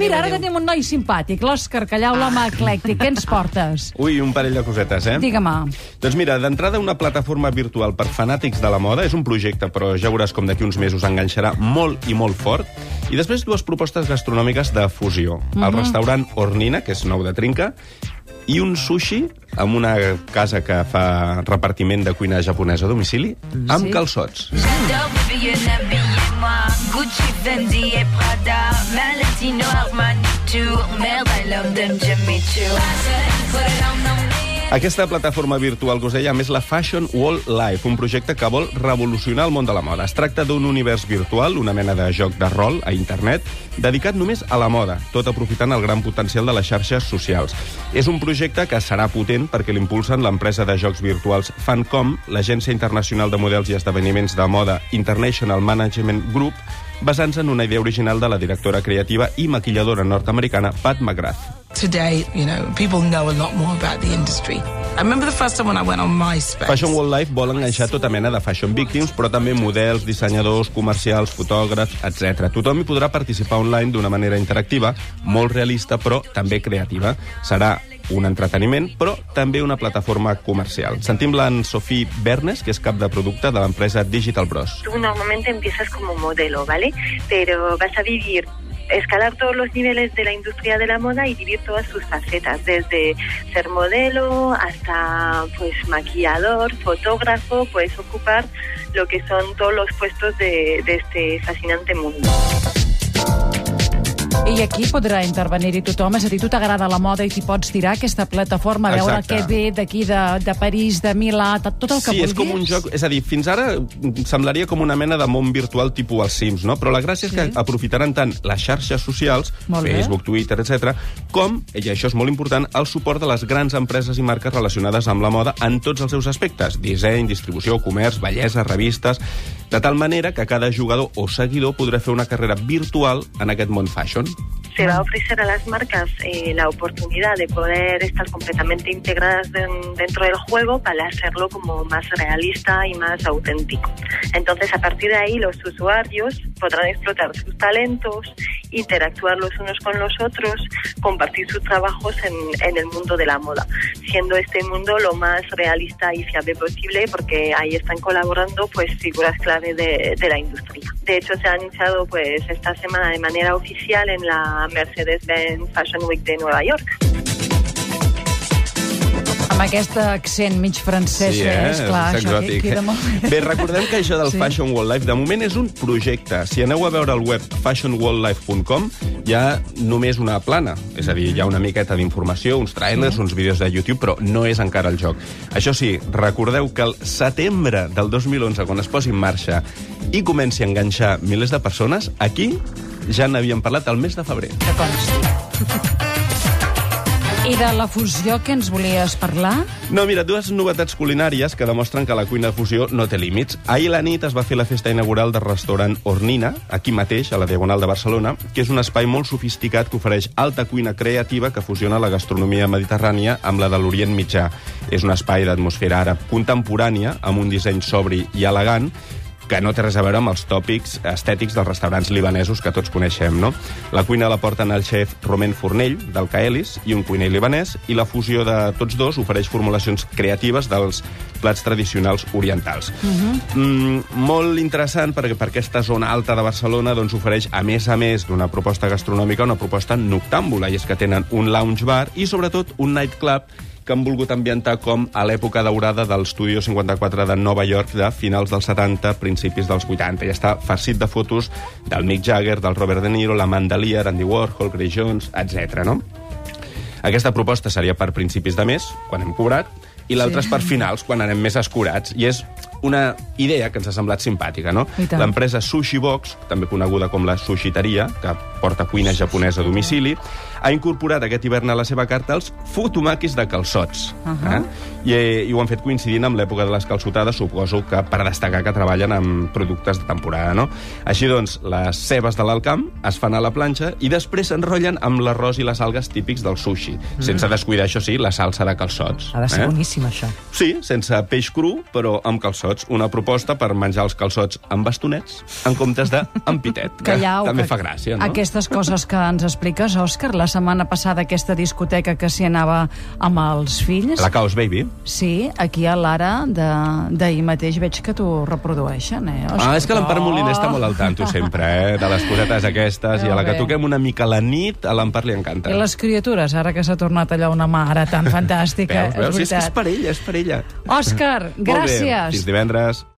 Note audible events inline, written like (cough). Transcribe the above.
Mira, ara tenim un noi simpàtic, l'Òscar Callau, l'home eclèctic. Què ens portes? (laughs) Ui, un parell de cosetes, eh? Digue-me. Doncs mira, d'entrada una plataforma virtual per fanàtics de la moda. És un projecte, però ja veuràs com d'aquí uns mesos enganxarà molt i molt fort. I després dues propostes gastronòmiques de fusió. Mm -hmm. El restaurant Ornina, que és nou de trinca, i un sushi amb una casa que fa repartiment de cuina japonesa a domicili, amb Sí. calçots. Gucci, Fendi et Prada. Valentino, Armani, Tour Merlin, London, Jimmy Choo. I said, Aquesta plataforma virtual que us deia, més, la Fashion Wall Life, un projecte que vol revolucionar el món de la moda. Es tracta d'un univers virtual, una mena de joc de rol a internet, dedicat només a la moda, tot aprofitant el gran potencial de les xarxes socials. És un projecte que serà potent perquè l'impulsen l'empresa de jocs virtuals Fancom, l'agència internacional de models i esdeveniments de moda International Management Group, basant-se en una idea original de la directora creativa i maquilladora nord-americana Pat McGrath. Today, you know, people know a lot more about the industry. I remember the first time when I went on MySpace. Fashion World Life vol enganxar tota mena de fashion victims, però també models, dissenyadors, comercials, fotògrafs, etc. Tothom hi podrà participar online d'una manera interactiva, molt realista, però també creativa. Serà un entreteniment, però també una plataforma comercial. Sentim-la en Sophie Bernes, que és cap de producte de l'empresa Digital Bros. tú normalmente empiezas como modelo, ¿vale? Pero vas a vivir escalar todos los niveles de la industria de la moda y vivir todas sus facetas, desde ser modelo hasta pues maquillador, fotógrafo, puedes ocupar lo que son todos los puestos de este fascinante mundo. I aquí podrà intervenir-hi tothom. És a dir, tu t'agrada la moda i t'hi pots tirar aquesta plataforma, a veure Exacte. què ve d'aquí, de, de París, de Milà, tot el que sí, vulguis. és com un joc... És a dir, fins ara semblaria com una mena de món virtual tipus els Sims, no? Però la gràcia és Sí. que aprofitaran tant les xarxes socials, Molt bé. Facebook, Twitter, etc, com, i això és molt important, el suport de les grans empreses i marques relacionades amb la moda en tots els seus aspectes. Disseny, distribució, comerç, bellesa, revistes... De tal manera que cada jugador o seguidor podrà fer una carrera virtual en aquest món fashion. Se va a ofrecer a las marcas eh, la oportunidad de poder estar completamente integradas den- dentro del juego para hacerlo como más realista y más auténtico. Entonces, a partir de ahí, los usuarios podrán explotar sus talentos, interactuar los unos con los otros, compartir sus trabajos en, en el mundo de la moda, siendo este mundo lo más realista y fiable posible porque ahí están colaborando pues figuras clave de, de la industria. De hecho, se ha anunciado pues esta semana de manera oficial en la Mercedes-Benz Fashion Week de Nueva York. Amb aquest accent mig francès, Sí, eh? és clar, És això queda molt bé. Bé, recordem que això del Sí. sí. Fashion World Life de moment és un projecte. Si aneu a veure el web fashionworldlife.com hi ha només una plana. És a dir, hi ha una miqueta d'informació, uns trailers, uns vídeos de YouTube, però no és encara el joc. Això sí, recordeu que el setembre del 2011, quan es posi en marxa i comenci a enganxar milers de persones, aquí ja n'havíem parlat el mes de febrer. Que consti. I de la fusió que ens volies parlar? No, mira, dues novetats culinàries que demostren que la cuina de fusió no té límits. Ahir la nit es va fer la festa inaugural del restaurant Ornina, aquí mateix, a la Diagonal de Barcelona, que és un espai molt sofisticat que ofereix alta cuina creativa que fusiona la gastronomia mediterrània amb la de l'Orient Mitjà. És un espai d'atmosfera àrab contemporània, amb un disseny sobri i elegant, que no té res a veure amb els tòpics estètics dels restaurants libanesos que tots coneixem, no? La cuina la porten el xef Romain Fornell, del Caelis, i un cuiner libanès, i la fusió de tots dos ofereix formulacions creatives dels plats tradicionals orientals. Uh -huh. mm, molt interessant perquè per aquesta zona alta de Barcelona doncs, ofereix, a més a més d'una proposta gastronòmica, una proposta noctàmbula, i és que tenen un lounge bar i, sobretot, un nightclub que han volgut ambientar com a l'època daurada del Studio 54 de Nova York de finals dels 70, principis dels 80. I està farcit de fotos del Mick Jagger, del Robert De Niro, la Mandalia, Andy Warhol, Grace Jones, etc. no? Aquesta proposta seria per principis de mes, quan hem cobrat, i l'altra Sí. és per finals, quan anem més escurats. I és una idea que ens ha semblat simpàtica, no? L'empresa Sushi Box, també coneguda com la Sushiteria, que porta cuina japonesa a domicili, ha incorporat aquest hivern a la seva carta els futumakis de calçots. Uh. -huh. eh? I, I ho han fet coincidint amb l'època de les calçotades, suposo que per destacar que treballen amb productes de temporada, no? Així doncs, les cebes de l'Alcamp es fan a la planxa i després s'enrotllen amb l'arròs i les algues típics del sushi, mm. sense descuidar, això sí, la salsa de calçots. Ha de ser eh? boníssim, això. Sí, sense peix cru, però amb calçots. Una proposta per menjar els calçots amb bastonets en comptes de amb pitet. (laughs) Callau, també que fa gràcia, no? Aquest aquestes coses que ens expliques, Òscar, la setmana passada aquesta discoteca que s'hi anava amb els fills... La Chaos Baby. Sí, aquí a l'ara de- d'ahir mateix veig que t'ho reprodueixen, eh, Òscar? Ah, és que l'Empar Moliner està molt al tanto sempre, eh? De les cosetes aquestes, i a la que toquem una mica a la nit, a l'Empar li encanta. I les criatures, ara que s'ha tornat allà una mare tan fantàstica, Veus, veus? és Sí, és que és veritat. per ella, és per ella. Òscar, gràcies. Fins divendres.